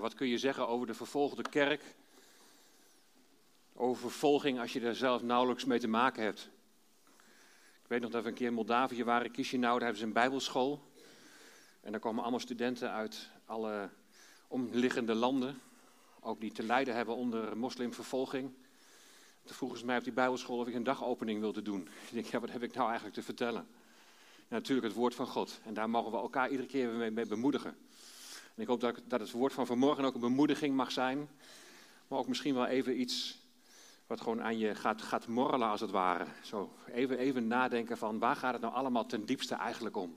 Wat kun je zeggen over de vervolgde kerk? Over vervolging als je er zelf nauwelijks mee te maken hebt. Ik weet nog dat we een keer in Moldavië waren, Chisinau, daar hebben ze een bijbelschool. En daar komen allemaal studenten uit alle omliggende landen, ook die te lijden hebben onder moslimvervolging. Toen vroegen ze mij op die bijbelschool of ik een dagopening wilde doen. Ik denk, ja, wat heb ik nou eigenlijk te vertellen? Natuurlijk het woord van God. En daar mogen we elkaar iedere keer mee bemoedigen. En ik hoop dat, dat het woord van vanmorgen ook een bemoediging mag zijn. Maar ook misschien wel even iets wat gewoon aan je gaat, gaat morrelen als het ware. Zo even, even nadenken van waar gaat het nou allemaal ten diepste eigenlijk om?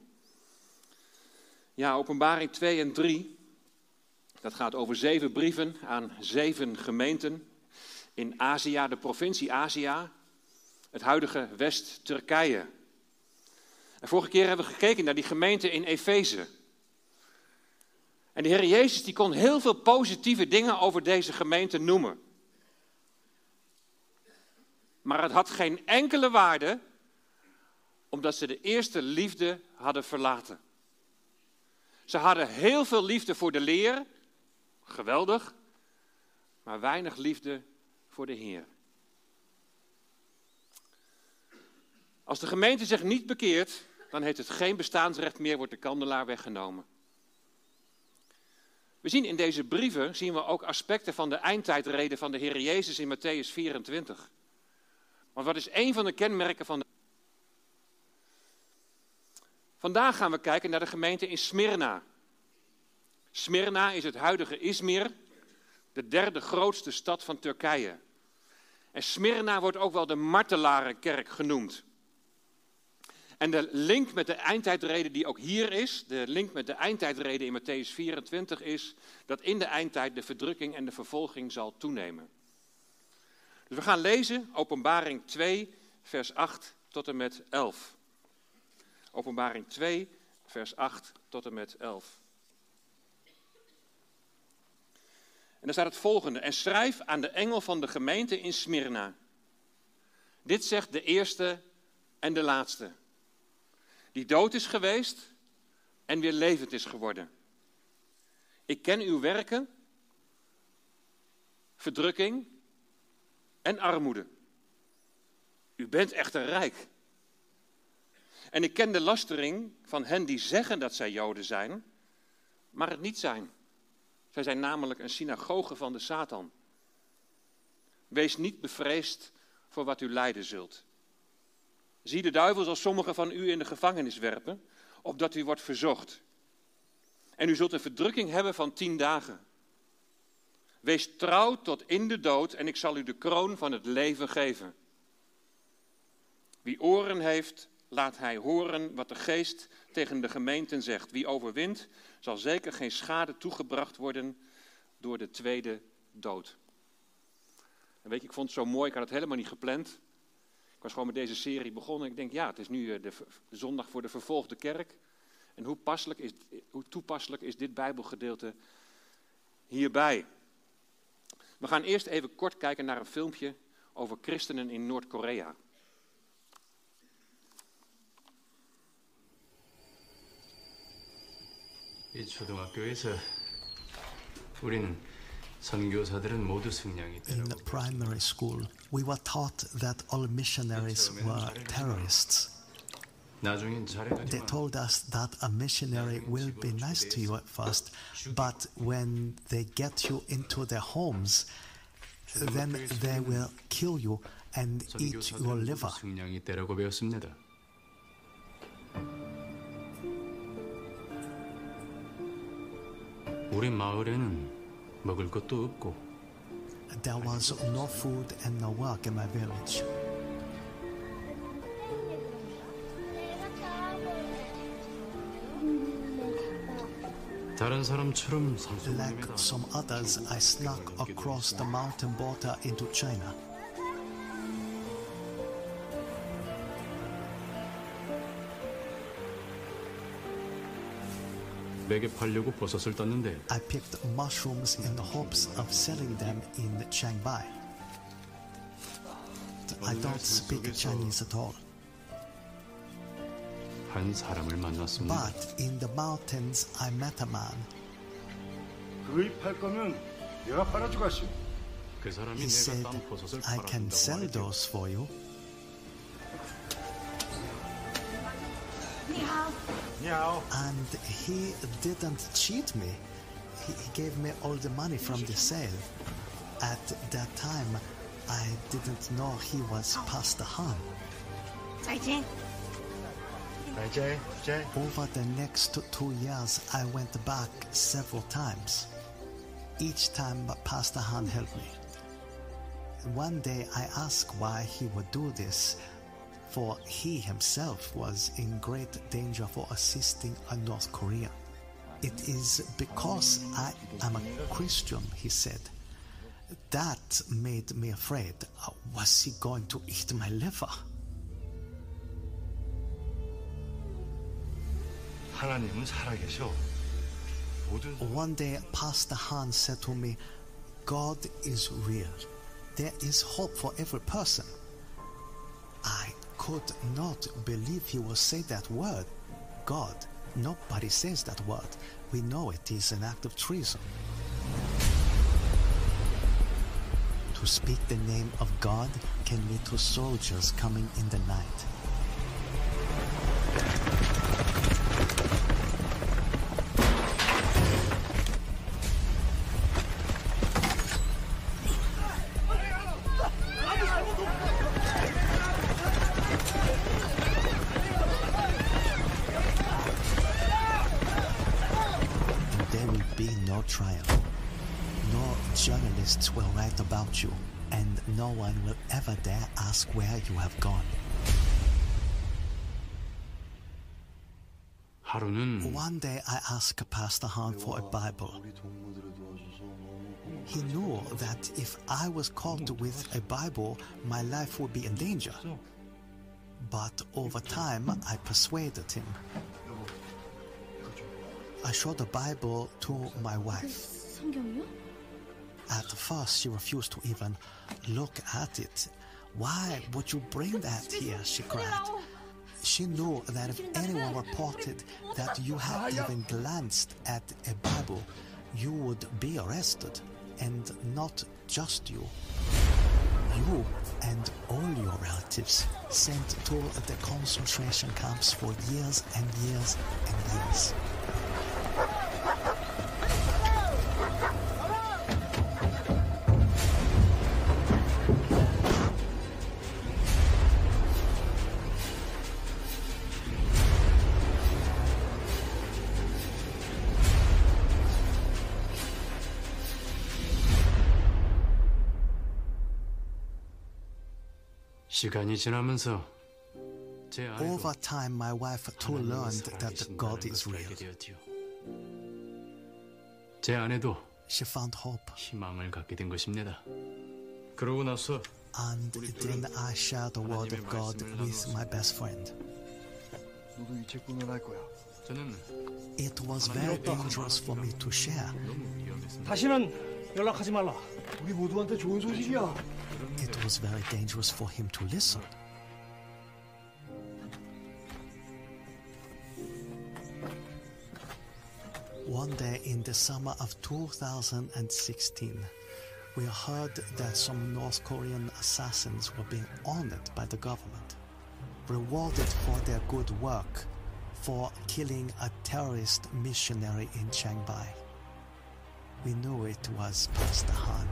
Ja, openbaring 2 en 3. Dat gaat over zeven brieven aan zeven gemeenten in Azië, de provincie Azië, het huidige West-Turkije. En vorige keer hebben we gekeken naar die gemeente in Efeze. En de Heer Jezus die kon heel veel positieve dingen over deze gemeente noemen. Maar het had geen enkele waarde omdat ze de eerste liefde hadden verlaten. Ze hadden heel veel liefde voor de leer, geweldig, maar weinig liefde voor de Heer. Als de gemeente zich niet bekeert, dan heeft het geen bestaansrecht meer, wordt de kandelaar weggenomen. We zien in deze brieven zien we ook aspecten van de eindtijdreden van de Heer Jezus in Matthäus 24. Want wat is een van de kenmerken van de. Vandaag gaan we kijken naar de gemeente in Smyrna. Smyrna is het huidige Izmir, de derde grootste stad van Turkije. En Smyrna wordt ook wel de martelarenkerk genoemd. En de link met de eindtijdreden die ook hier is, de link met de eindtijdreden in Matthäus 24 is dat in de eindtijd de verdrukking en de vervolging zal toenemen. Dus we gaan lezen Openbaring 2, vers 8 tot en met 11. Openbaring 2, vers 8 tot en met 11. En daar staat het volgende. En schrijf aan de engel van de gemeente in Smyrna. Dit zegt de eerste en de laatste. Die dood is geweest en weer levend is geworden. Ik ken uw werken, verdrukking en armoede. U bent echter rijk. En ik ken de lastering van hen die zeggen dat zij Joden zijn, maar het niet zijn. Zij zijn namelijk een synagoge van de Satan. Wees niet bevreesd voor wat u lijden zult. Zie de duivel zal sommigen van u in de gevangenis werpen, opdat u wordt verzocht. En u zult een verdrukking hebben van tien dagen. Wees trouw tot in de dood en ik zal u de kroon van het leven geven. Wie oren heeft, laat hij horen wat de geest tegen de gemeenten zegt. Wie overwint, zal zeker geen schade toegebracht worden door de tweede dood. En weet je, ik vond het zo mooi, ik had het helemaal niet gepland Ik was gewoon met deze serie begonnen. Ik denk, ja, het is nu eh, de, de zondag voor de vervolgde kerk. En hoe, passelijk is, hoe toepasselijk is dit Bijbelgedeelte hierbij? We gaan eerst even kort kijken naar een filmpje over christenen in Noord-Korea. 이 초등학교에서 우리는 선교사들은 모두 승량이 In 되라고 primary school, we were taught that all missionaries were terrorists. 나중엔 They 잘해가지고 told us that a missionary will be nice to you at first, but when they get you into their homes, then they will kill you and eat your 선교사들은 liver. 모두 승량이 되라고 배웠습니다. 우리 마을에는 먹을 것도 없고 There was no food and no work in my village. 다른 사람처럼 Like 산소공임에다 some others, I snuck across the mountain border into China. 맥에 팔려고 버섯을 땄는데 I picked mushrooms in the hopes of selling them in Chiangmai. I don't speak Chinese at all, 한 사람을 만났습니다. but in the mountains I met a man. 구입할 거면 내가 팔아주겠슈. 그 사람이 He 내가 said, 딴 버섯을 I can 팔아준다고 sell those for you. And he didn't cheat me. He, he gave me all the money from the sale. At that time, I didn't know he was oh. Pastor Han. 再见。Over the next two years, I went back several times. Each time, Pastor Han helped me. One day, I asked why he would do this, for he himself was in great danger for assisting a North Korea. It is because I am a Christian, he said. That made me afraid. Uh, was he going to eat my liver? One day, Pastor Han said to me, God is real. There is hope for every person. I could not believe he would say that word. God. Nobody says that word. We know it is an act of treason. To speak the name of God can mean to soldiers coming in the night. about you, and no one will ever dare ask where you have gone. One day I asked Pastor Han for a Bible. He knew that if I was caught with a Bible, my life would be in danger. But over time, I persuaded him. I showed the Bible to my wife. At first, she refused to even look at it. Why would you bring that here? she cried. She knew that if anyone reported that you had even glanced at a Bible, you would be arrested, and not just you. You and all your relatives sent to the concentration camps for years and years and years. 시간이 지나면서 제 Over time, my wife too learned that God is real. 제 아내도 She found hope. 희망을 갖게 된 것입니다. 그러고 나서 And then I shared the word of God with my best friend. 너도 이 책구면 할 거야. 저는 It was very dangerous for me to share. 다시는 연락하지 말라. 우리 모두한테 좋은 소식이야. It was very dangerous for him to listen. One day in the summer of 2016, we heard that some North Korean assassins were being honored by the government, rewarded for their good work for killing a terrorist missionary in Chiangbai. We knew it was Pastor Han.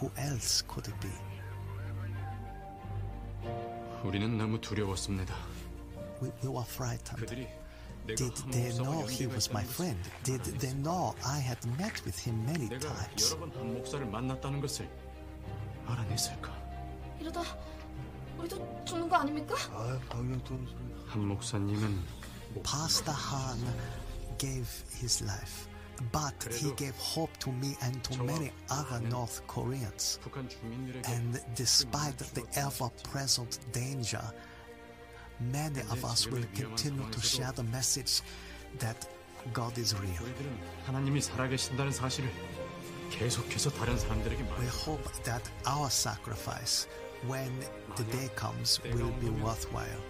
Who else could it be? 우리는 너무 두려웠습니다. We, we were frightened. Did 한 they know he was my friend? Did they know I had met with him many times? 여러 번한 목사를 만났다는 것을 알아냈을까? 이러다 우리도 죽는 거 아닙니까? 아, 방영 떠는 소리. 한 목사님은 Pastor Han gave his life, but he gave hope to me and to many other North Koreans. And despite the ever present danger, many of us will continue to share the message that God is real. We hope that our sacrifice, when the day comes, will be worthwhile,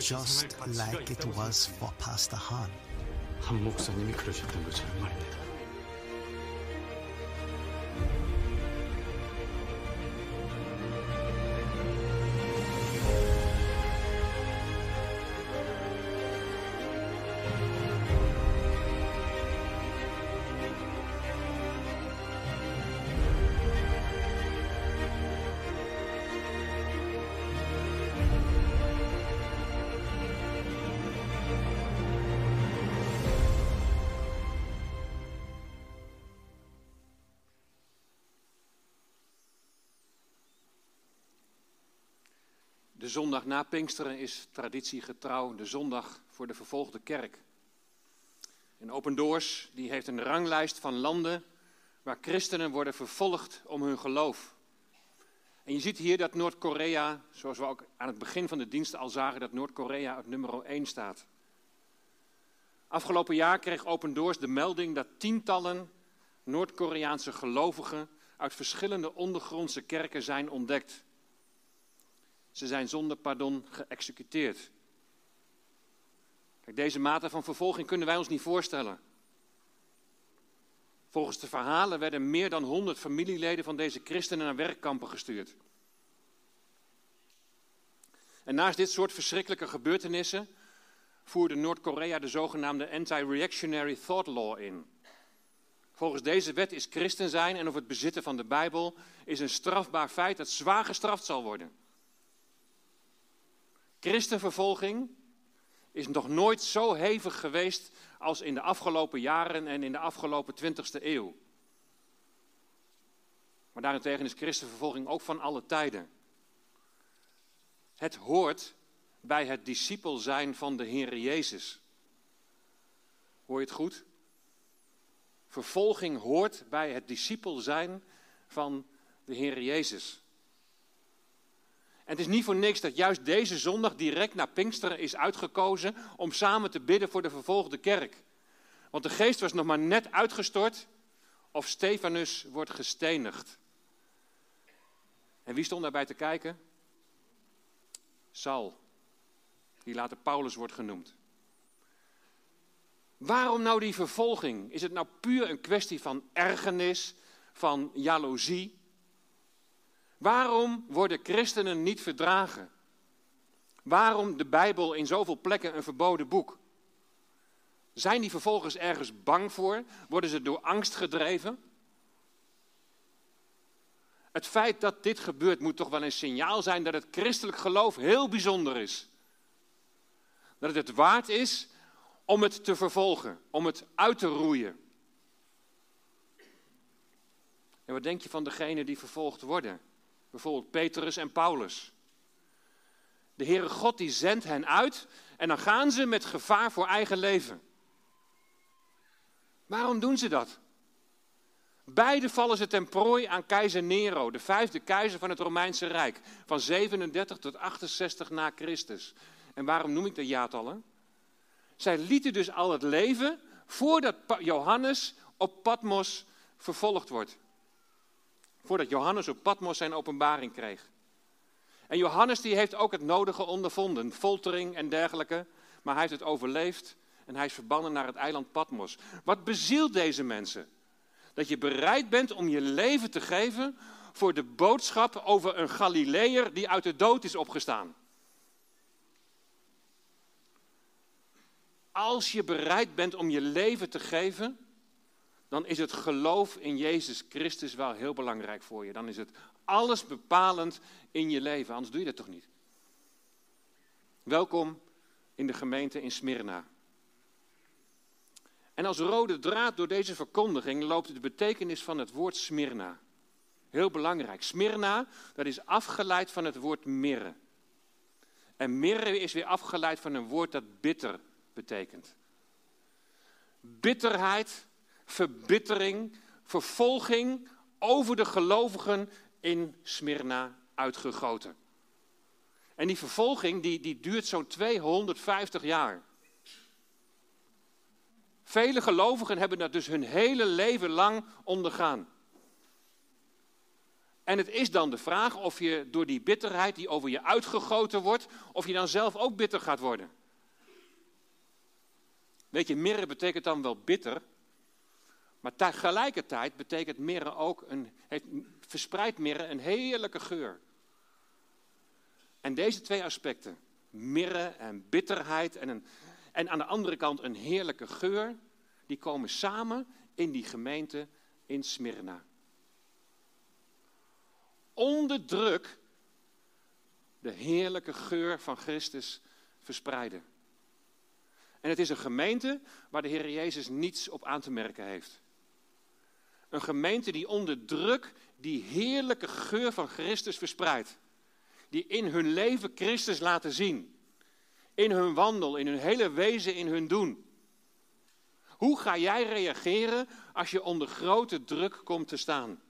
just like it was for Pastor Han. 한 목사님이 그러셨던 것처럼 말입니다. De zondag na Pinksteren is traditiegetrouw de zondag voor de vervolgde kerk. En Open Doors die heeft een ranglijst van landen waar christenen worden vervolgd om hun geloof. En je ziet hier dat Noord-Korea, zoals we ook aan het begin van de dienst al zagen, dat Noord-Korea op nummer 1 staat. Afgelopen jaar kreeg Open Doors de melding dat tientallen Noord-Koreaanse gelovigen uit verschillende ondergrondse kerken zijn ontdekt. Ze zijn zonder pardon geëxecuteerd. Kijk, deze mate van vervolging kunnen wij ons niet voorstellen. Volgens de verhalen werden meer dan 100 familieleden van deze christenen naar werkkampen gestuurd. En naast dit soort verschrikkelijke gebeurtenissen voerde Noord-Korea de zogenaamde Anti-Reactionary Thought Law in. Volgens deze wet is christen zijn en of het bezitten van de Bijbel is een strafbaar feit dat zwaar gestraft zal worden. Christenvervolging is nog nooit zo hevig geweest als in de afgelopen jaren en in de afgelopen 20ste eeuw. Maar daarentegen is christenvervolging ook van alle tijden. Het hoort bij het discipel zijn van de Heer Jezus. Hoor je het goed? Vervolging hoort bij het discipel zijn van de Heer Jezus. En het is niet voor niks dat juist deze zondag direct na Pinksteren is uitgekozen om samen te bidden voor de vervolgde kerk. Want de geest was nog maar net uitgestort of Stefanus wordt gestenigd. En wie stond daarbij te kijken? Saul, die later Paulus wordt genoemd. Waarom nou die vervolging? Is het nou puur een kwestie van ergernis, van jaloezie? Waarom worden christenen niet verdragen? Waarom de Bijbel in zoveel plekken een verboden boek? Zijn die vervolgens ergens bang voor? Worden ze door angst gedreven? Het feit dat dit gebeurt moet toch wel een signaal zijn dat het christelijk geloof heel bijzonder is. Dat het het waard is om het te vervolgen, om het uit te roeien. En wat denk je van degenen die vervolgd worden? Bijvoorbeeld Petrus en Paulus. De Heere God die zendt hen uit en dan gaan ze met gevaar voor eigen leven. Waarom doen ze dat? Beide vallen ze ten prooi aan keizer Nero, de vijfde keizer van het Romeinse Rijk, van 37 tot 68 na Christus. En waarom noem ik de jaartallen? Zij lieten dus al het leven voordat Johannes op Patmos vervolgd wordt. Voordat Johannes op Patmos zijn openbaring kreeg. En Johannes die heeft ook het nodige ondervonden, foltering en dergelijke. Maar hij heeft het overleefd en hij is verbannen naar het eiland Patmos. Wat bezielt deze mensen? Dat je bereid bent om je leven te geven voor de boodschap over een Galileër die uit de dood is opgestaan. Als je bereid bent om je leven te geven, dan is het geloof in Jezus Christus wel heel belangrijk voor je. Dan is het alles bepalend in je leven, anders doe je dat toch niet. Welkom in de gemeente in Smyrna. En als rode draad door deze verkondiging loopt de betekenis van het woord Smyrna. Heel belangrijk. Smyrna, dat is afgeleid van het woord mirre. En mirre is weer afgeleid van een woord dat bitter betekent. Bitterheid verbittering, vervolging over de gelovigen in Smyrna uitgegoten. En die vervolging die, die duurt zo'n 250 jaar. Vele gelovigen hebben dat dus hun hele leven lang ondergaan. En het is dan de vraag of je door die bitterheid die over je uitgegoten wordt, of je dan zelf ook bitter gaat worden. Weet je, mirre betekent dan wel bitter. Maar tegelijkertijd betekent mirre ook een, heeft, verspreidt mirre een heerlijke geur. En deze twee aspecten, mirre en bitterheid en, een, en aan de andere kant een heerlijke geur, die komen samen in die gemeente in Smyrna. Onder druk de heerlijke geur van Christus verspreiden. En het is een gemeente waar de Heer Jezus niets op aan te merken heeft. Een gemeente die onder druk die heerlijke geur van Christus verspreidt. Die in hun leven Christus laten zien. In hun wandel, in hun hele wezen, in hun doen. Hoe ga jij reageren als je onder grote druk komt te staan?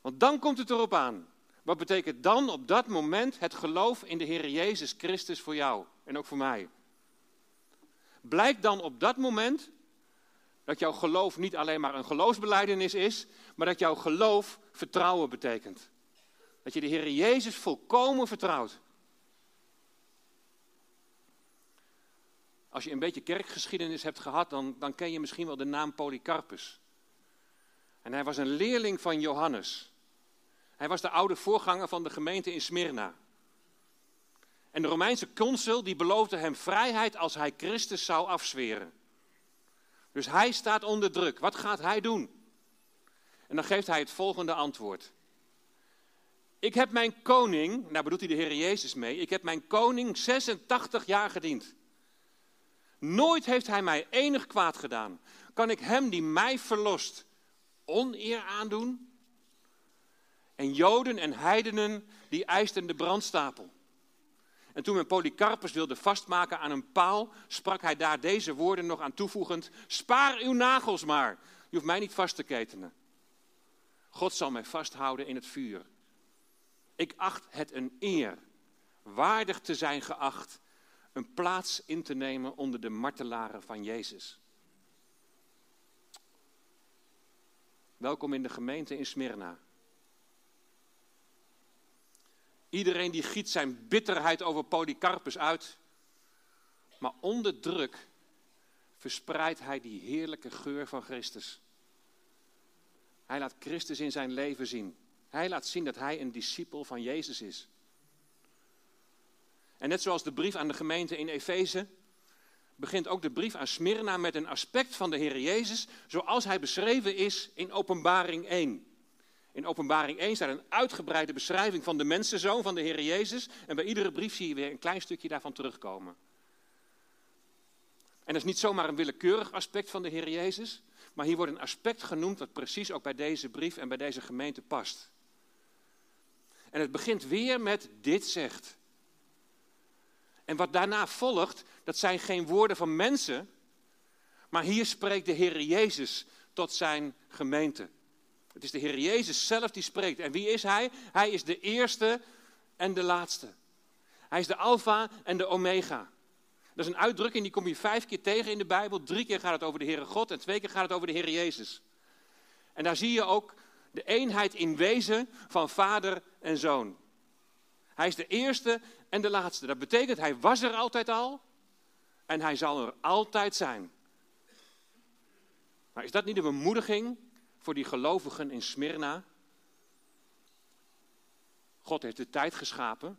Want dan komt het erop aan. Wat betekent dan op dat moment het geloof in de Heer Jezus Christus voor jou en ook voor mij? Blijkt dan op dat moment dat jouw geloof niet alleen maar een geloofsbeleidenis is, maar dat jouw geloof vertrouwen betekent. Dat je de Heer Jezus volkomen vertrouwt. Als je een beetje kerkgeschiedenis hebt gehad, dan, dan ken je misschien wel de naam Polycarpus. En hij was een leerling van Johannes. Hij was de oude voorganger van de gemeente in Smyrna. En de Romeinse consul die beloofde hem vrijheid als hij Christus zou afzweren. Dus hij staat onder druk. Wat gaat hij doen? En dan geeft hij het volgende antwoord. Ik heb mijn koning, nou bedoelt hij de Heer Jezus mee, ik heb mijn koning 86 jaar gediend. Nooit heeft hij mij enig kwaad gedaan. Kan ik hem die mij verlost oneer aandoen? En Joden en heidenen die eisten de brandstapel. En toen men Polycarpus wilde vastmaken aan een paal, sprak hij daar deze woorden nog aan toevoegend: Spaar uw nagels maar. Je hoeft mij niet vast te ketenen. God zal mij vasthouden in het vuur. Ik acht het een eer, waardig te zijn geacht, een plaats in te nemen onder de martelaren van Jezus. Welkom in de gemeente in Smyrna. Iedereen die giet zijn bitterheid over Polycarpus uit. Maar onder druk verspreidt hij die heerlijke geur van Christus. Hij laat Christus in zijn leven zien. Hij laat zien dat hij een discipel van Jezus is. En net zoals de brief aan de gemeente in Efeze, begint ook de brief aan Smyrna met een aspect van de Heer Jezus, zoals hij beschreven is in Openbaring 1. In Openbaring 1 staat een uitgebreide beschrijving van de mensenzoon van de Heer Jezus. En bij iedere brief zie je weer een klein stukje daarvan terugkomen. En dat is niet zomaar een willekeurig aspect van de Heer Jezus, maar hier wordt een aspect genoemd dat precies ook bij deze brief en bij deze gemeente past. En het begint weer met dit zegt. En wat daarna volgt, dat zijn geen woorden van mensen, maar hier spreekt de Heer Jezus tot zijn gemeente. Het is de Heer Jezus zelf die spreekt. En wie is Hij? Hij is de eerste en de laatste. Hij is de Alpha en de Omega. Dat is een uitdrukking die kom je vijf keer tegen in de Bijbel. Drie keer gaat het over de Heere God en twee keer gaat het over de Heer Jezus. En daar zie je ook de eenheid in wezen van vader en zoon. Hij is de eerste en de laatste. Dat betekent, hij was er altijd al en hij zal er altijd zijn. Maar is dat niet een bemoediging voor die gelovigen in Smyrna. God heeft de tijd geschapen,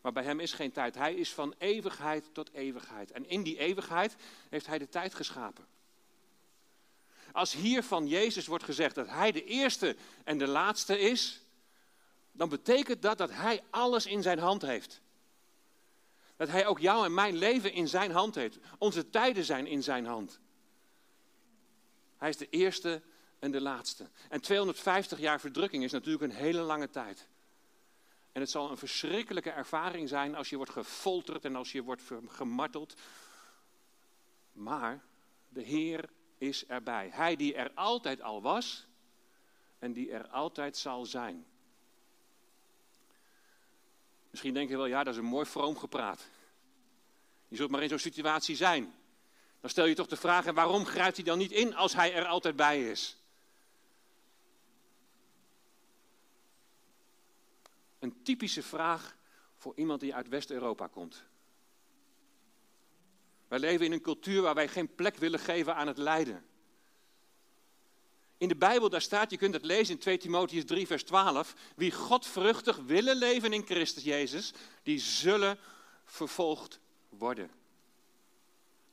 maar bij hem is geen tijd. Hij is van eeuwigheid tot eeuwigheid. En in die eeuwigheid heeft hij de tijd geschapen. Als hier van Jezus wordt gezegd dat hij de eerste en de laatste is, dan betekent dat dat hij alles in zijn hand heeft. Dat hij ook jou en mijn leven in zijn hand heeft. Onze tijden zijn in zijn hand. Hij is de eerste en de laatste. En 250 jaar verdrukking is natuurlijk een hele lange tijd. En het zal een verschrikkelijke ervaring zijn als je wordt gefolterd en als je wordt gemarteld. Maar de Heer is erbij. Hij die er altijd al was en die er altijd zal zijn. Misschien denk je wel, ja, dat is een mooi vroom gepraat. Je zult maar in zo'n situatie zijn. Dan stel je toch de vraag, waarom grijpt hij dan niet in als hij er altijd bij is? Een typische vraag voor iemand die uit West-Europa komt. Wij leven in een cultuur waar wij geen plek willen geven aan het lijden. In de Bijbel daar staat, je kunt het lezen in 2 Timotheus 3 vers 12, wie godvruchtig willen leven in Christus Jezus, die zullen vervolgd worden.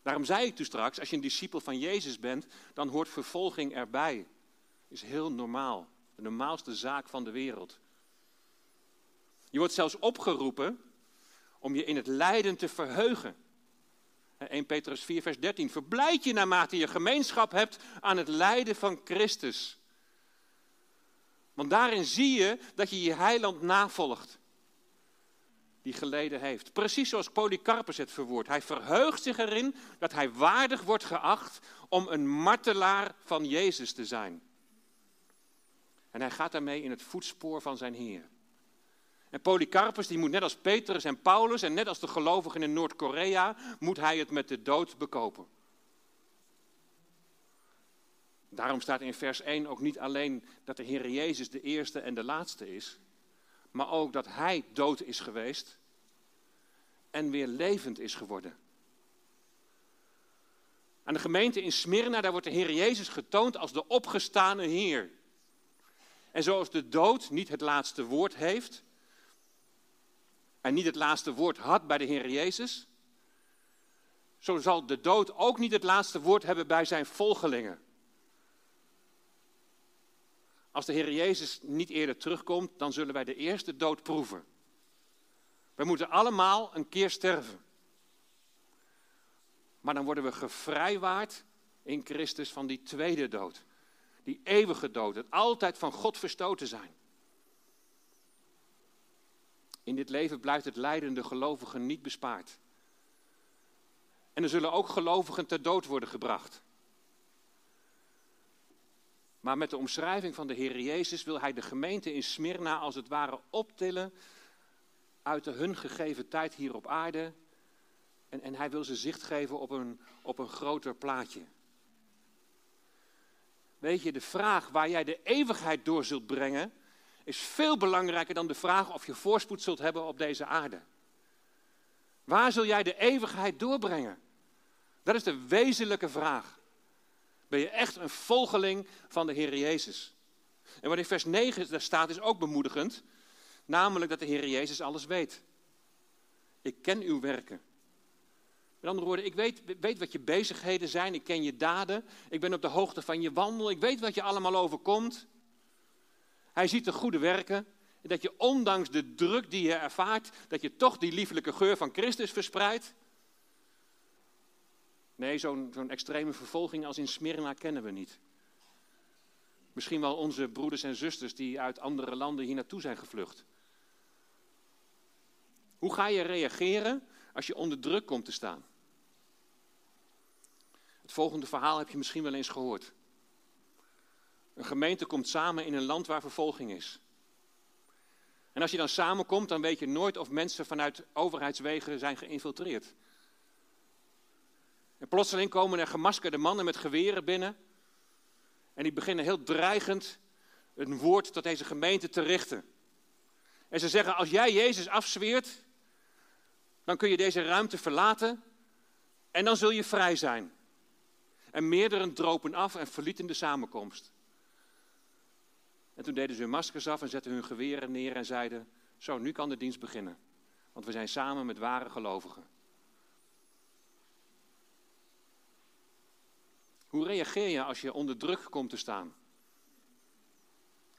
Daarom zei ik toen straks, als je een discipel van Jezus bent, dan hoort vervolging erbij. Is heel normaal, de normaalste zaak van de wereld. Je wordt zelfs opgeroepen om je in het lijden te verheugen. 1 Petrus 4, vers 13. Verblijd je naarmate je gemeenschap hebt aan het lijden van Christus. Want daarin zie je dat je je heiland navolgt. Die geleden heeft. Precies zoals Polycarpus het verwoordt. Hij verheugt zich erin dat hij waardig wordt geacht om een martelaar van Jezus te zijn. En hij gaat daarmee in het voetspoor van zijn Heer. En Polycarpus die moet net als Petrus en Paulus en net als de gelovigen in Noord-Korea, moet hij het met de dood bekopen. Daarom staat in vers 1 ook niet alleen dat de Heer Jezus de eerste en de laatste is, maar ook dat Hij dood is geweest en weer levend is geworden. Aan de gemeente in Smyrna, daar wordt de Heer Jezus getoond als de opgestane Heer. En zoals de dood niet het laatste woord heeft, en niet het laatste woord had bij de Heer Jezus, zo zal de dood ook niet het laatste woord hebben bij zijn volgelingen. Als de Heer Jezus niet eerder terugkomt, dan zullen wij de eerste dood proeven. We moeten allemaal een keer sterven. Maar dan worden we gevrijwaard in Christus van die tweede dood. Die eeuwige dood, het altijd van God verstoten zijn. In dit leven blijft het lijdende gelovigen niet bespaard. En er zullen ook gelovigen ter dood worden gebracht. Maar met de omschrijving van de Heer Jezus wil hij de gemeente in Smyrna als het ware optillen uit de hun gegeven tijd hier op aarde. En, en hij wil ze zicht geven op een, op een groter plaatje. Weet je, de vraag waar jij de eeuwigheid door zult brengen, is veel belangrijker dan de vraag of je voorspoed zult hebben op deze aarde. Waar zul jij de eeuwigheid doorbrengen? Dat is de wezenlijke vraag. Ben je echt een volgeling van de Heer Jezus? En wat in vers 9 daar staat is ook bemoedigend, namelijk dat de Heer Jezus alles weet. Ik ken uw werken. Met andere woorden, ik weet, weet wat je bezigheden zijn, ik ken je daden, ik ben op de hoogte van je wandel, ik weet wat je allemaal overkomt. Hij ziet de goede werken. En dat je ondanks de druk die je ervaart, dat je toch die liefelijke geur van Christus verspreidt. Nee, zo'n zo'n extreme vervolging als in Smyrna kennen we niet. Misschien wel onze broeders en zusters die uit andere landen hier naartoe zijn gevlucht. Hoe ga je reageren als je onder druk komt te staan? Het volgende verhaal heb je misschien wel eens gehoord. Een gemeente komt samen in een land waar vervolging is. En als je dan samenkomt, dan weet je nooit of mensen vanuit overheidswegen zijn geïnfiltreerd. En plotseling komen er gemaskerde mannen met geweren binnen. En die beginnen heel dreigend een woord tot deze gemeente te richten. En ze zeggen, als jij Jezus afzweert, dan kun je deze ruimte verlaten en dan zul je vrij zijn. En meerdere dropen af en verlieten de samenkomst. En toen deden ze hun maskers af en zetten hun geweren neer en zeiden: Zo, nu kan de dienst beginnen. Want we zijn samen met ware gelovigen. Hoe reageer je als je onder druk komt te staan?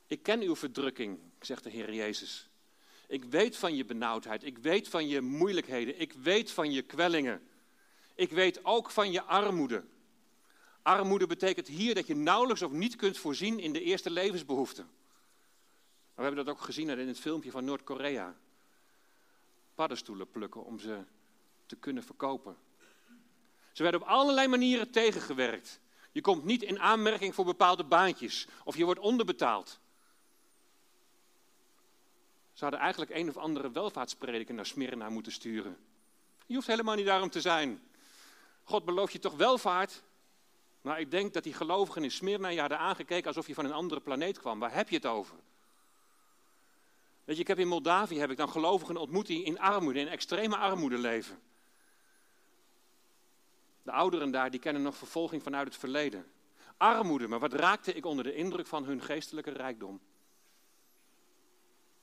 Ik ken uw verdrukking, zegt de Heer Jezus. Ik weet van je benauwdheid. Ik weet van je moeilijkheden. Ik weet van je kwellingen. Ik weet ook van je armoede. Armoede betekent hier dat je nauwelijks of niet kunt voorzien in de eerste levensbehoeften. We hebben dat ook gezien in het filmpje van Noord-Korea. Paddenstoelen plukken om ze te kunnen verkopen. Ze werden op allerlei manieren tegengewerkt. Je komt niet in aanmerking voor bepaalde baantjes of je wordt onderbetaald. Ze hadden eigenlijk een of andere welvaartsprediker naar Smyrna moeten sturen. Je hoeft helemaal niet daarom te zijn. God belooft je toch welvaart? Maar ik denk dat die gelovigen in Smyrna je hadden aangekeken alsof je van een andere planeet kwam. Waar heb je het over? Weet je, ik heb in Moldavië heb ik dan gelovigen ontmoet die in armoede, in extreme armoede leven. De ouderen daar, die kennen nog vervolging vanuit het verleden. Armoede, maar wat raakte ik onder de indruk van hun geestelijke rijkdom?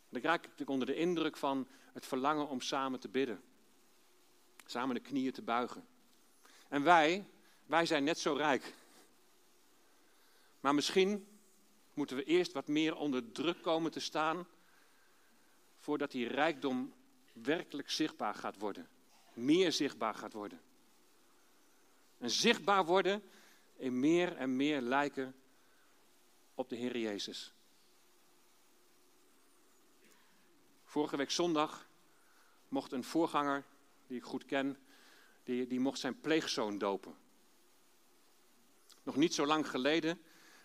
Dan raakte ik onder de indruk van het verlangen om samen te bidden. Samen de knieën te buigen. En wij, wij zijn net zo rijk. Maar misschien moeten we eerst wat meer onder druk komen te staan voordat die rijkdom werkelijk zichtbaar gaat worden. Meer zichtbaar gaat worden. En zichtbaar worden in meer en meer lijken op de Heer Jezus. Vorige week zondag mocht een voorganger, die ik goed ken, die, die mocht zijn pleegzoon dopen. Nog niet zo lang geleden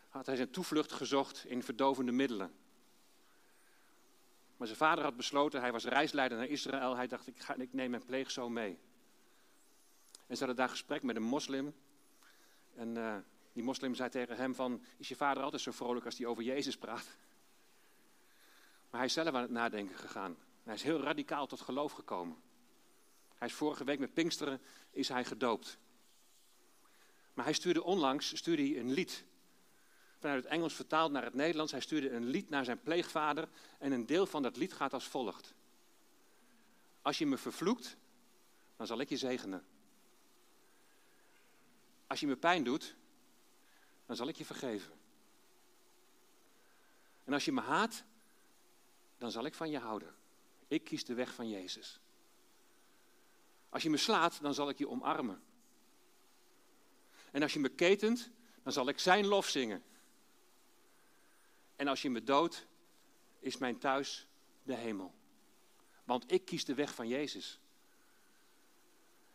had hij zijn toevlucht gezocht in verdovende middelen. Maar zijn vader had besloten, hij was reisleider naar Israël, hij dacht ik, ga, ik neem mijn pleegzoon mee. En ze hadden daar gesprek met een moslim. En uh, die moslim zei tegen hem van, is je vader altijd zo vrolijk als hij over Jezus praat? Maar hij is zelf aan het nadenken gegaan. Hij is heel radicaal tot geloof gekomen. Hij is vorige week met Pinksteren is hij gedoopt. Maar hij stuurde onlangs stuurde hij een lied. Vanuit het Engels vertaald naar het Nederlands. Hij stuurde een lied naar zijn pleegvader. En een deel van dat lied gaat als volgt. Als je me vervloekt, dan zal ik je zegenen. Als je me pijn doet, dan zal ik je vergeven. En als je me haat, dan zal ik van je houden. Ik kies de weg van Jezus. Als je me slaat, dan zal ik je omarmen. En als je me ketent, dan zal ik zijn lof zingen. En als je me doodt, is mijn thuis de hemel. Want ik kies de weg van Jezus.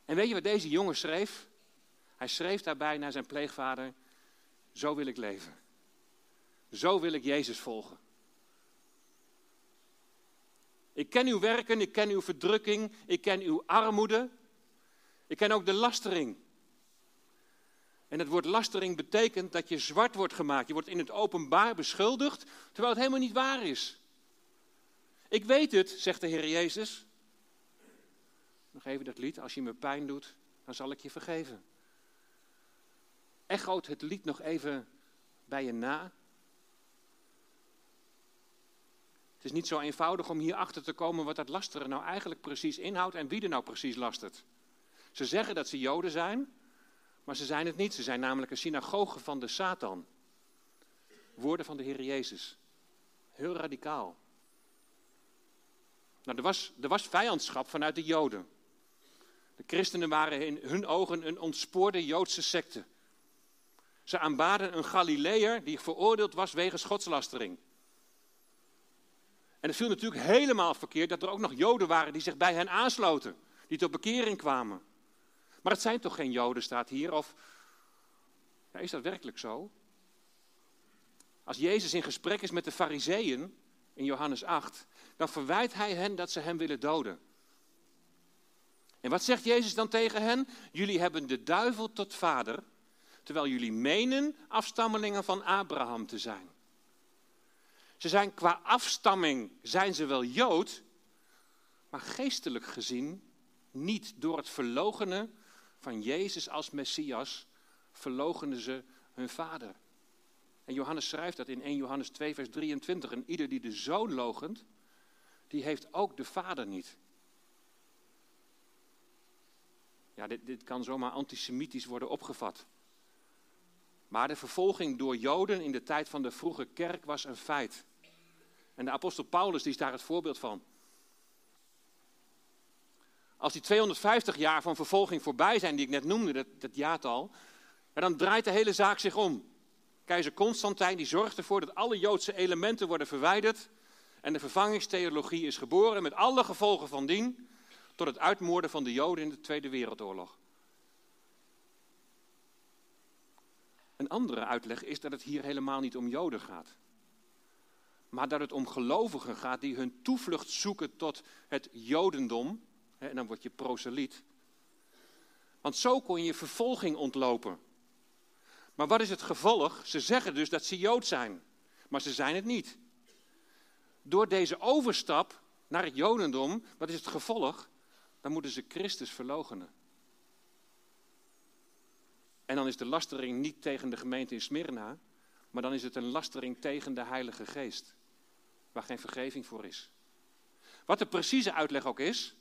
En weet je wat deze jongen schreef? Hij schreef daarbij naar zijn pleegvader: Zo wil ik leven. Zo wil ik Jezus volgen. Ik ken uw werken, ik ken uw verdrukking, ik ken uw armoede. Ik ken ook de lastering. En het woord lastering betekent dat je zwart wordt gemaakt. Je wordt in het openbaar beschuldigd, terwijl het helemaal niet waar is. Ik weet het, zegt de Heer Jezus. Nog even dat lied. Als je me pijn doet, dan zal ik je vergeven. Echoot het lied nog even bij je na. Het is niet zo eenvoudig om hier achter te komen wat dat lasteren nou eigenlijk precies inhoudt en wie er nou precies lastert. Ze zeggen dat ze Joden zijn, maar ze zijn het niet. Ze zijn namelijk een synagoge van de Satan. Woorden van de Heer Jezus. Heel radicaal. Nou, er, was, er was vijandschap vanuit de Joden. De christenen waren in hun ogen een ontspoorde Joodse secte. Ze aanbaden een Galileër die veroordeeld was wegens godslastering. En het viel natuurlijk helemaal verkeerd dat er ook nog Joden waren die zich bij hen aansloten, die tot bekering kwamen. Maar het zijn toch geen Joden, staat hier? Of ja, is dat werkelijk zo? Als Jezus in gesprek is met de Fariseeën in Johannes 8, dan verwijt hij hen dat ze hem willen doden. En wat zegt Jezus dan tegen hen? Jullie hebben de duivel tot vader, terwijl jullie menen afstammelingen van Abraham te zijn. Ze zijn qua afstamming zijn ze wel Jood, maar geestelijk gezien niet door het verlogenen van Jezus als Messias verlogenen ze hun vader. En Johannes schrijft dat in 1 Johannes 2 vers 23. En ieder die de zoon logent, die heeft ook de vader niet. Ja, dit, dit kan zomaar antisemitisch worden opgevat. Maar de vervolging door Joden in de tijd van de vroege kerk was een feit. En de apostel Paulus die is daar het voorbeeld van. Als die 250 jaar van vervolging voorbij zijn, die ik net noemde, dat, dat jaartal, dan draait de hele zaak zich om. Keizer Constantijn die zorgt ervoor dat alle Joodse elementen worden verwijderd en de vervangingstheologie is geboren met alle gevolgen van dien tot het uitmoorden van de Joden in de Tweede Wereldoorlog. Een andere uitleg is dat het hier helemaal niet om Joden gaat maar dat het om gelovigen gaat die hun toevlucht zoeken tot het Jodendom. En dan word je proseliet. Want zo kon je vervolging ontlopen. Maar wat is het gevolg? Ze zeggen dus dat ze Jood zijn, maar ze zijn het niet. Door deze overstap naar het Jodendom, wat is het gevolg? Dan moeten ze Christus verloochenen. En dan is de lastering niet tegen de gemeente in Smyrna, maar dan is het een lastering tegen de Heilige Geest, waar geen vergeving voor is. Wat de precieze uitleg ook is,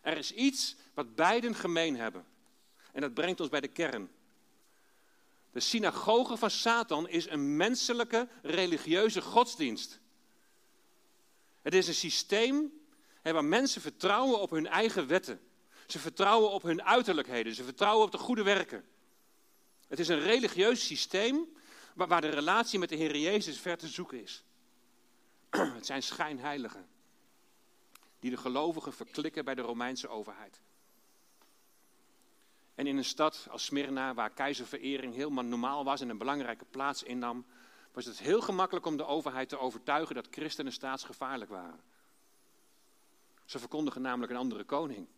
er is iets wat beiden gemeen hebben. En dat brengt ons bij de kern. De synagoge van Satan is een menselijke religieuze godsdienst. Het is een systeem waar mensen vertrouwen op hun eigen wetten. Ze vertrouwen op hun uiterlijkheden. Ze vertrouwen op de goede werken. Het is een religieus systeem waar de relatie met de Heer Jezus ver te zoeken is. Het zijn schijnheiligen die de gelovigen verklikken bij de Romeinse overheid. En in een stad als Smyrna, waar keizerverering helemaal normaal was en een belangrijke plaats innam, was het heel gemakkelijk om de overheid te overtuigen dat christenen staatsgevaarlijk waren. Ze verkondigen namelijk een andere koning.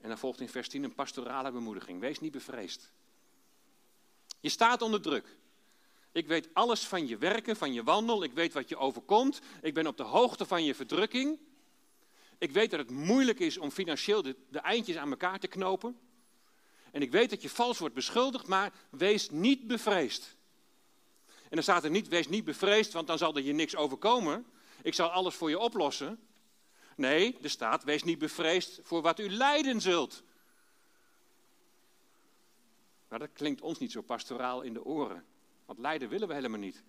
En dan volgt in vers 10 een pastorale bemoediging. Wees niet bevreesd. Je staat onder druk. Ik weet alles van je werken, van je wandel. Ik weet wat je overkomt. Ik ben op de hoogte van je verdrukking. Ik weet dat het moeilijk is om financieel de, eindjes aan elkaar te knopen. En ik weet dat je vals wordt beschuldigd, maar wees niet bevreesd. En dan staat er niet, wees niet bevreesd, want dan zal er je niks overkomen. Ik zal alles voor je oplossen. Nee, er staat, wees niet bevreesd voor wat u lijden zult. Maar dat klinkt ons niet zo pastoraal in de oren. Want lijden willen we helemaal niet.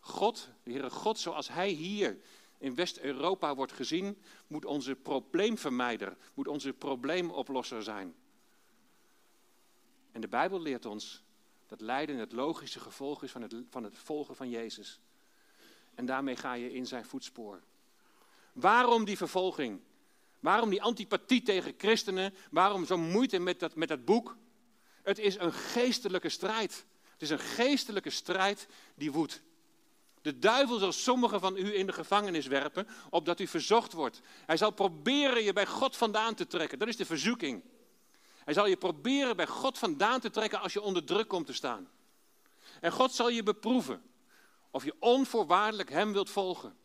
God, de Heere God, zoals Hij hier in West-Europa wordt gezien, moet onze probleemvermijder, moet onze probleemoplosser zijn. En de Bijbel leert ons dat lijden het logische gevolg is van het, van het volgen van Jezus. En daarmee ga je in zijn voetspoor. Waarom die vervolging? Waarom die antipathie tegen christenen? Waarom zo'n moeite met dat, met dat boek? Het is een geestelijke strijd. Het is een geestelijke strijd die woedt. De duivel zal sommigen van u in de gevangenis werpen, opdat u verzocht wordt. Hij zal proberen je bij God vandaan te trekken. Dat is de verzoeking. Hij zal je proberen bij God vandaan te trekken als je onder druk komt te staan. En God zal je beproeven of je onvoorwaardelijk Hem wilt volgen.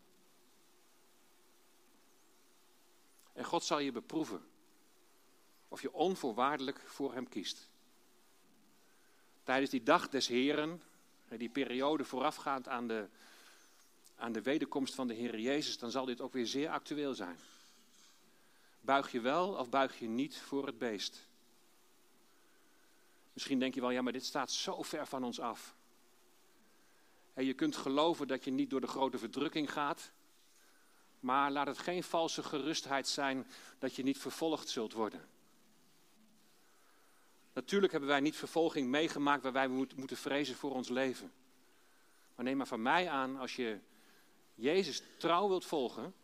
En God zal je beproeven of je onvoorwaardelijk voor Hem kiest. Tijdens die dag des Heren, die periode voorafgaand aan de, aan de wederkomst van de Heer Jezus, dan zal dit ook weer zeer actueel zijn. Buig je wel of buig je niet voor het beest? Misschien denk je wel, ja, maar dit staat zo ver van ons af. En je kunt geloven dat je niet door de grote verdrukking gaat, maar laat het geen valse gerustheid zijn dat je niet vervolgd zult worden. Natuurlijk hebben wij niet vervolging meegemaakt waar wij moeten vrezen voor ons leven. Maar neem maar van mij aan, als je Jezus trouw wilt volgen,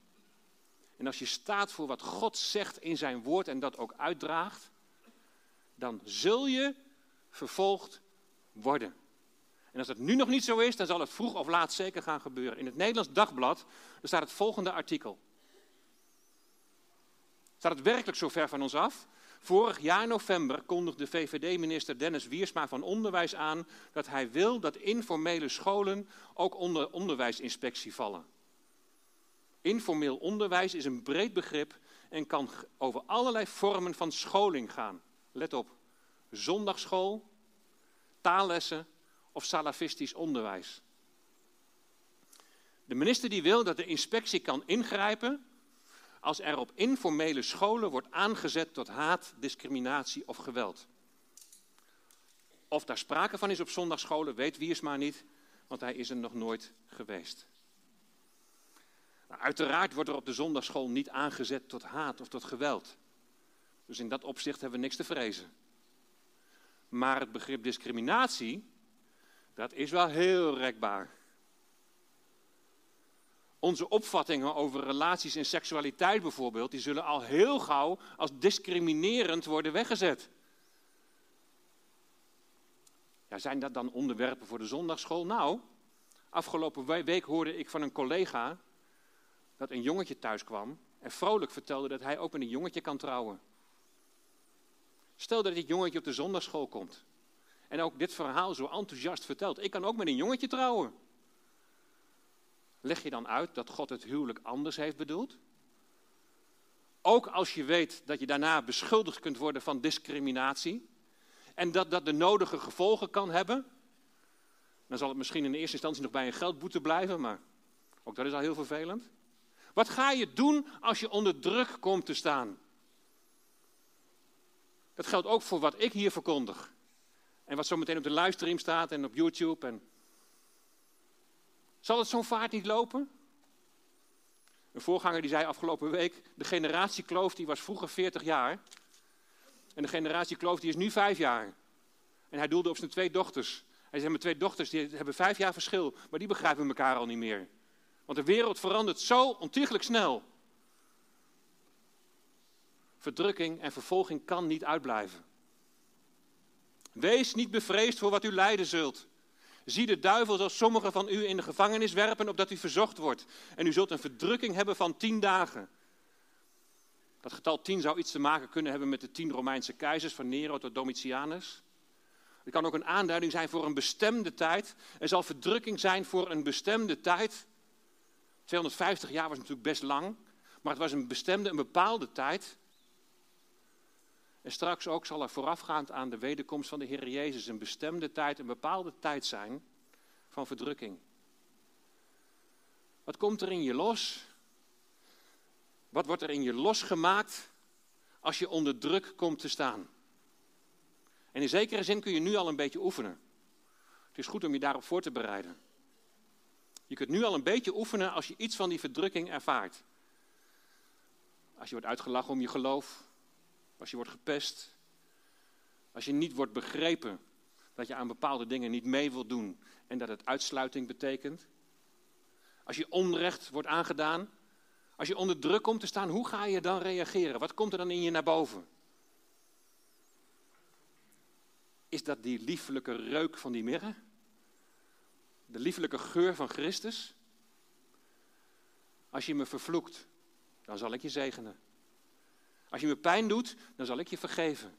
en als je staat voor wat God zegt in zijn woord en dat ook uitdraagt, dan zul je vervolgd worden. En als dat nu nog niet zo is, dan zal het vroeg of laat zeker gaan gebeuren. In het Nederlands Dagblad staat het volgende artikel. Staat het werkelijk zo ver van ons af? Vorig jaar november kondigde VVD-minister Dennis Wiersma van Onderwijs aan dat hij wil dat informele scholen ook onder onderwijsinspectie vallen. Informeel onderwijs is een breed begrip en kan over allerlei vormen van scholing gaan. Let op, zondagschool, taallessen of salafistisch onderwijs. De minister die wil dat de inspectie kan ingrijpen als er op informele scholen wordt aangezet tot haat, discriminatie of geweld. Of daar sprake van is op zondagscholen, weet Wiersma niet, want hij is er nog nooit geweest. Nou, uiteraard wordt er op de zondagschool niet aangezet tot haat of tot geweld. Dus in dat opzicht hebben we niks te vrezen. Maar het begrip discriminatie, dat is wel heel rekbaar. Onze opvattingen over relaties en seksualiteit bijvoorbeeld, die zullen al heel gauw als discriminerend worden weggezet. Ja, zijn dat dan onderwerpen voor de zondagschool? Nou, afgelopen week hoorde ik van een collega dat een jongetje thuis kwam en vrolijk vertelde dat hij ook met een jongetje kan trouwen. Stel dat dit jongetje op de zondagschool komt en ook dit verhaal zo enthousiast vertelt. Ik kan ook met een jongetje trouwen. Leg je dan uit dat God het huwelijk anders heeft bedoeld? Ook als je weet dat je daarna beschuldigd kunt worden van discriminatie. En dat dat de nodige gevolgen kan hebben. Dan zal het misschien in eerste instantie nog bij een geldboete blijven, maar ook dat is al heel vervelend. Wat ga je doen als je onder druk komt te staan? Dat geldt ook voor wat ik hier verkondig. En wat zo meteen op de livestream staat en op YouTube. En... Zal het zo'n vaart niet lopen? Een voorganger die zei afgelopen week, de generatiekloof die was vroeger 40 jaar. En de generatiekloof die is nu 5 jaar. En hij doelde op zijn twee dochters. Hij zei, mijn twee dochters die hebben vijf jaar verschil, maar die begrijpen elkaar al niet meer. Want de wereld verandert zo ontiegelijk snel. Verdrukking en vervolging kan niet uitblijven. Wees niet bevreesd voor wat u lijden zult. Zie de duivel zoals sommigen van u in de gevangenis werpen, opdat u verzocht wordt. En u zult een verdrukking hebben van tien dagen. Dat getal tien zou iets te maken kunnen hebben met de tien Romeinse keizers, van Nero tot Domitianus. Het kan ook een aanduiding zijn voor een bestemde tijd. Er zal verdrukking zijn voor een bestemde tijd. 250 jaar was natuurlijk best lang, maar het was een bestemde, een bepaalde tijd. En straks ook zal er voorafgaand aan de wederkomst van de Heer Jezus een bestemde tijd, een bepaalde tijd zijn van verdrukking. Wat komt er in je los? Wat wordt er in je losgemaakt als je onder druk komt te staan? En in zekere zin kun je nu al een beetje oefenen. Het is goed om je daarop voor te bereiden. Je kunt nu al een beetje oefenen als je iets van die verdrukking ervaart. Als je wordt uitgelachen om je geloof, als je wordt gepest, als je niet wordt begrepen dat je aan bepaalde dingen niet mee wilt doen en dat het uitsluiting betekent. Als je onrecht wordt aangedaan, als je onder druk komt te staan, hoe ga je dan reageren? Wat komt er dan in je naar boven? Is dat die liefelijke reuk van die mirre? De liefelijke geur van Christus? Als je me vervloekt, dan zal ik je zegenen. Als je me pijn doet, dan zal ik je vergeven.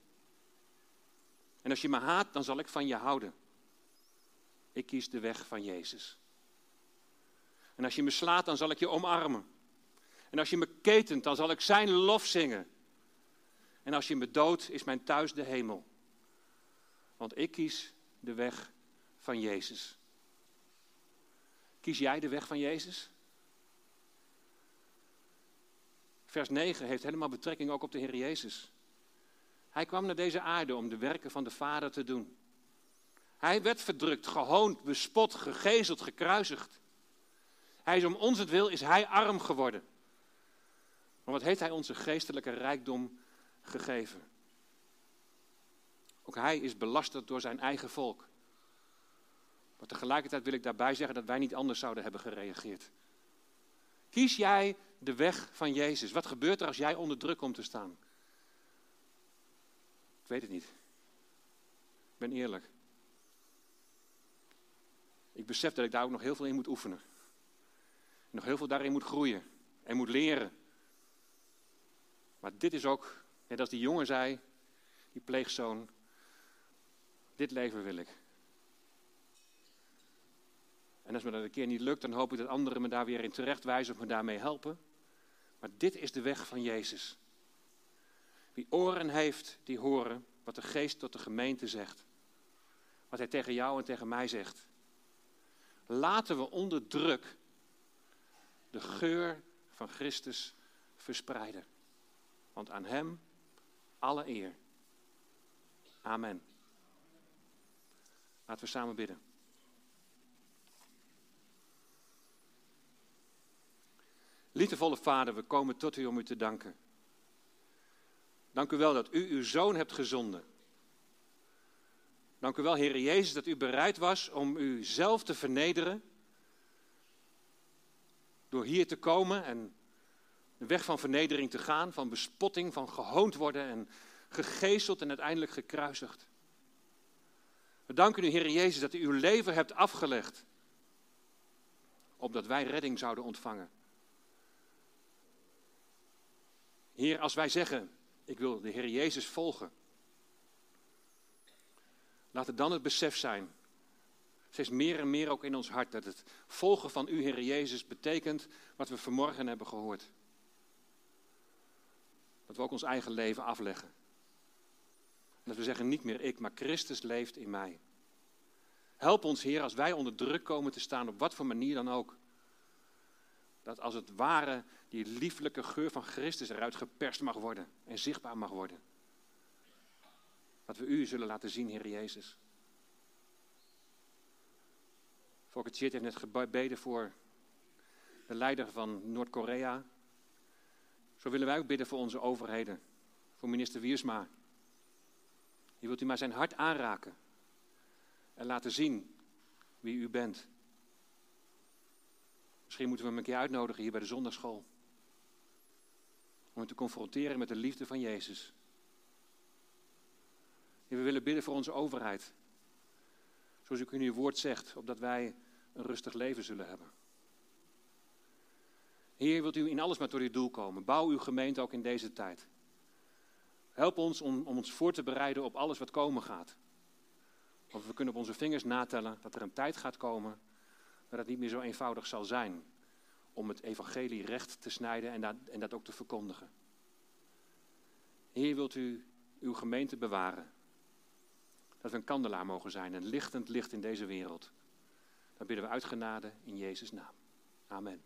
En als je me haat, dan zal ik van je houden. Ik kies de weg van Jezus. En als je me slaat, dan zal ik je omarmen. En als je me ketent, dan zal ik zijn lof zingen. En als je me doodt, is mijn thuis de hemel. Want ik kies de weg van Jezus. Kies jij de weg van Jezus? Vers 9 heeft helemaal betrekking ook op de Heer Jezus. Hij kwam naar deze aarde om de werken van de Vader te doen. Hij werd verdrukt, gehoond, bespot, gegezeld, gekruisigd. Hij is om ons het wil, is hij arm geworden. Maar wat heeft hij onze geestelijke rijkdom gegeven? Ook hij is belasterd door zijn eigen volk. Maar tegelijkertijd wil ik daarbij zeggen dat wij niet anders zouden hebben gereageerd. Kies jij de weg van Jezus? Wat gebeurt er als jij onder druk komt te staan? Ik weet het niet. Ik ben eerlijk. Ik besef dat ik daar ook nog heel veel in moet oefenen. nog heel veel daarin moet groeien en moet leren. Maar dit is ook, net als die jongen zei, die pleegzoon, dit leven wil ik. En als me dat een keer niet lukt, dan hoop ik dat anderen me daar weer in terecht wijzen of me daarmee helpen. Maar dit is de weg van Jezus. Wie oren heeft, die horen wat de geest tot de gemeente zegt. Wat hij tegen jou en tegen mij zegt. Laten we onder druk de geur van Christus verspreiden. Want aan Hem alle eer. Amen. Laten we samen bidden. Liefdevolle Vader, we komen tot u om u te danken. Dank u wel dat u uw zoon hebt gezonden. Dank u wel, Heer Jezus, dat u bereid was om u zelf te vernederen. Door hier te komen en de weg van vernedering te gaan, van bespotting, van gehoond worden en gegezeld en uiteindelijk gekruisigd. We danken u, Heer Jezus, dat u uw leven hebt afgelegd, opdat wij redding zouden ontvangen. Heer, als wij zeggen, ik wil de Heer Jezus volgen, laat het dan het besef zijn, steeds meer en meer ook in ons hart, dat het volgen van u, Heer Jezus, betekent wat we vanmorgen hebben gehoord. Dat we ook ons eigen leven afleggen. Dat we zeggen niet meer ik, maar Christus leeft in mij. Help ons, Heer, als wij onder druk komen te staan, op wat voor manier dan ook. Dat als het ware die lieflijke geur van Christus eruit geperst mag worden en zichtbaar mag worden. Dat we u zullen laten zien, Heer Jezus. Volker Chit heeft net gebeden voor de leider van Noord-Korea. Zo willen wij ook bidden voor onze overheden. Voor minister Wiersma. Je wilt u maar zijn hart aanraken. En laten zien wie u bent. Misschien moeten we hem een keer uitnodigen hier bij de zondagschool. Om hem te confronteren met de liefde van Jezus. En we willen bidden voor onze overheid. Zoals u in uw woord zegt, opdat wij een rustig leven zullen hebben. Heer, wilt u in alles maar tot uw doel komen. Bouw uw gemeente ook in deze tijd. Help ons om, om ons voor te bereiden op alles wat komen gaat. Want we kunnen op onze vingers natellen dat er een tijd gaat komen dat niet meer zo eenvoudig zal zijn om het evangelie recht te snijden en dat, en dat ook te verkondigen. Heer, wilt u uw gemeente bewaren? Dat we een kandelaar mogen zijn, een lichtend licht in deze wereld. Dan bidden we uit genade in Jezus' naam. Amen.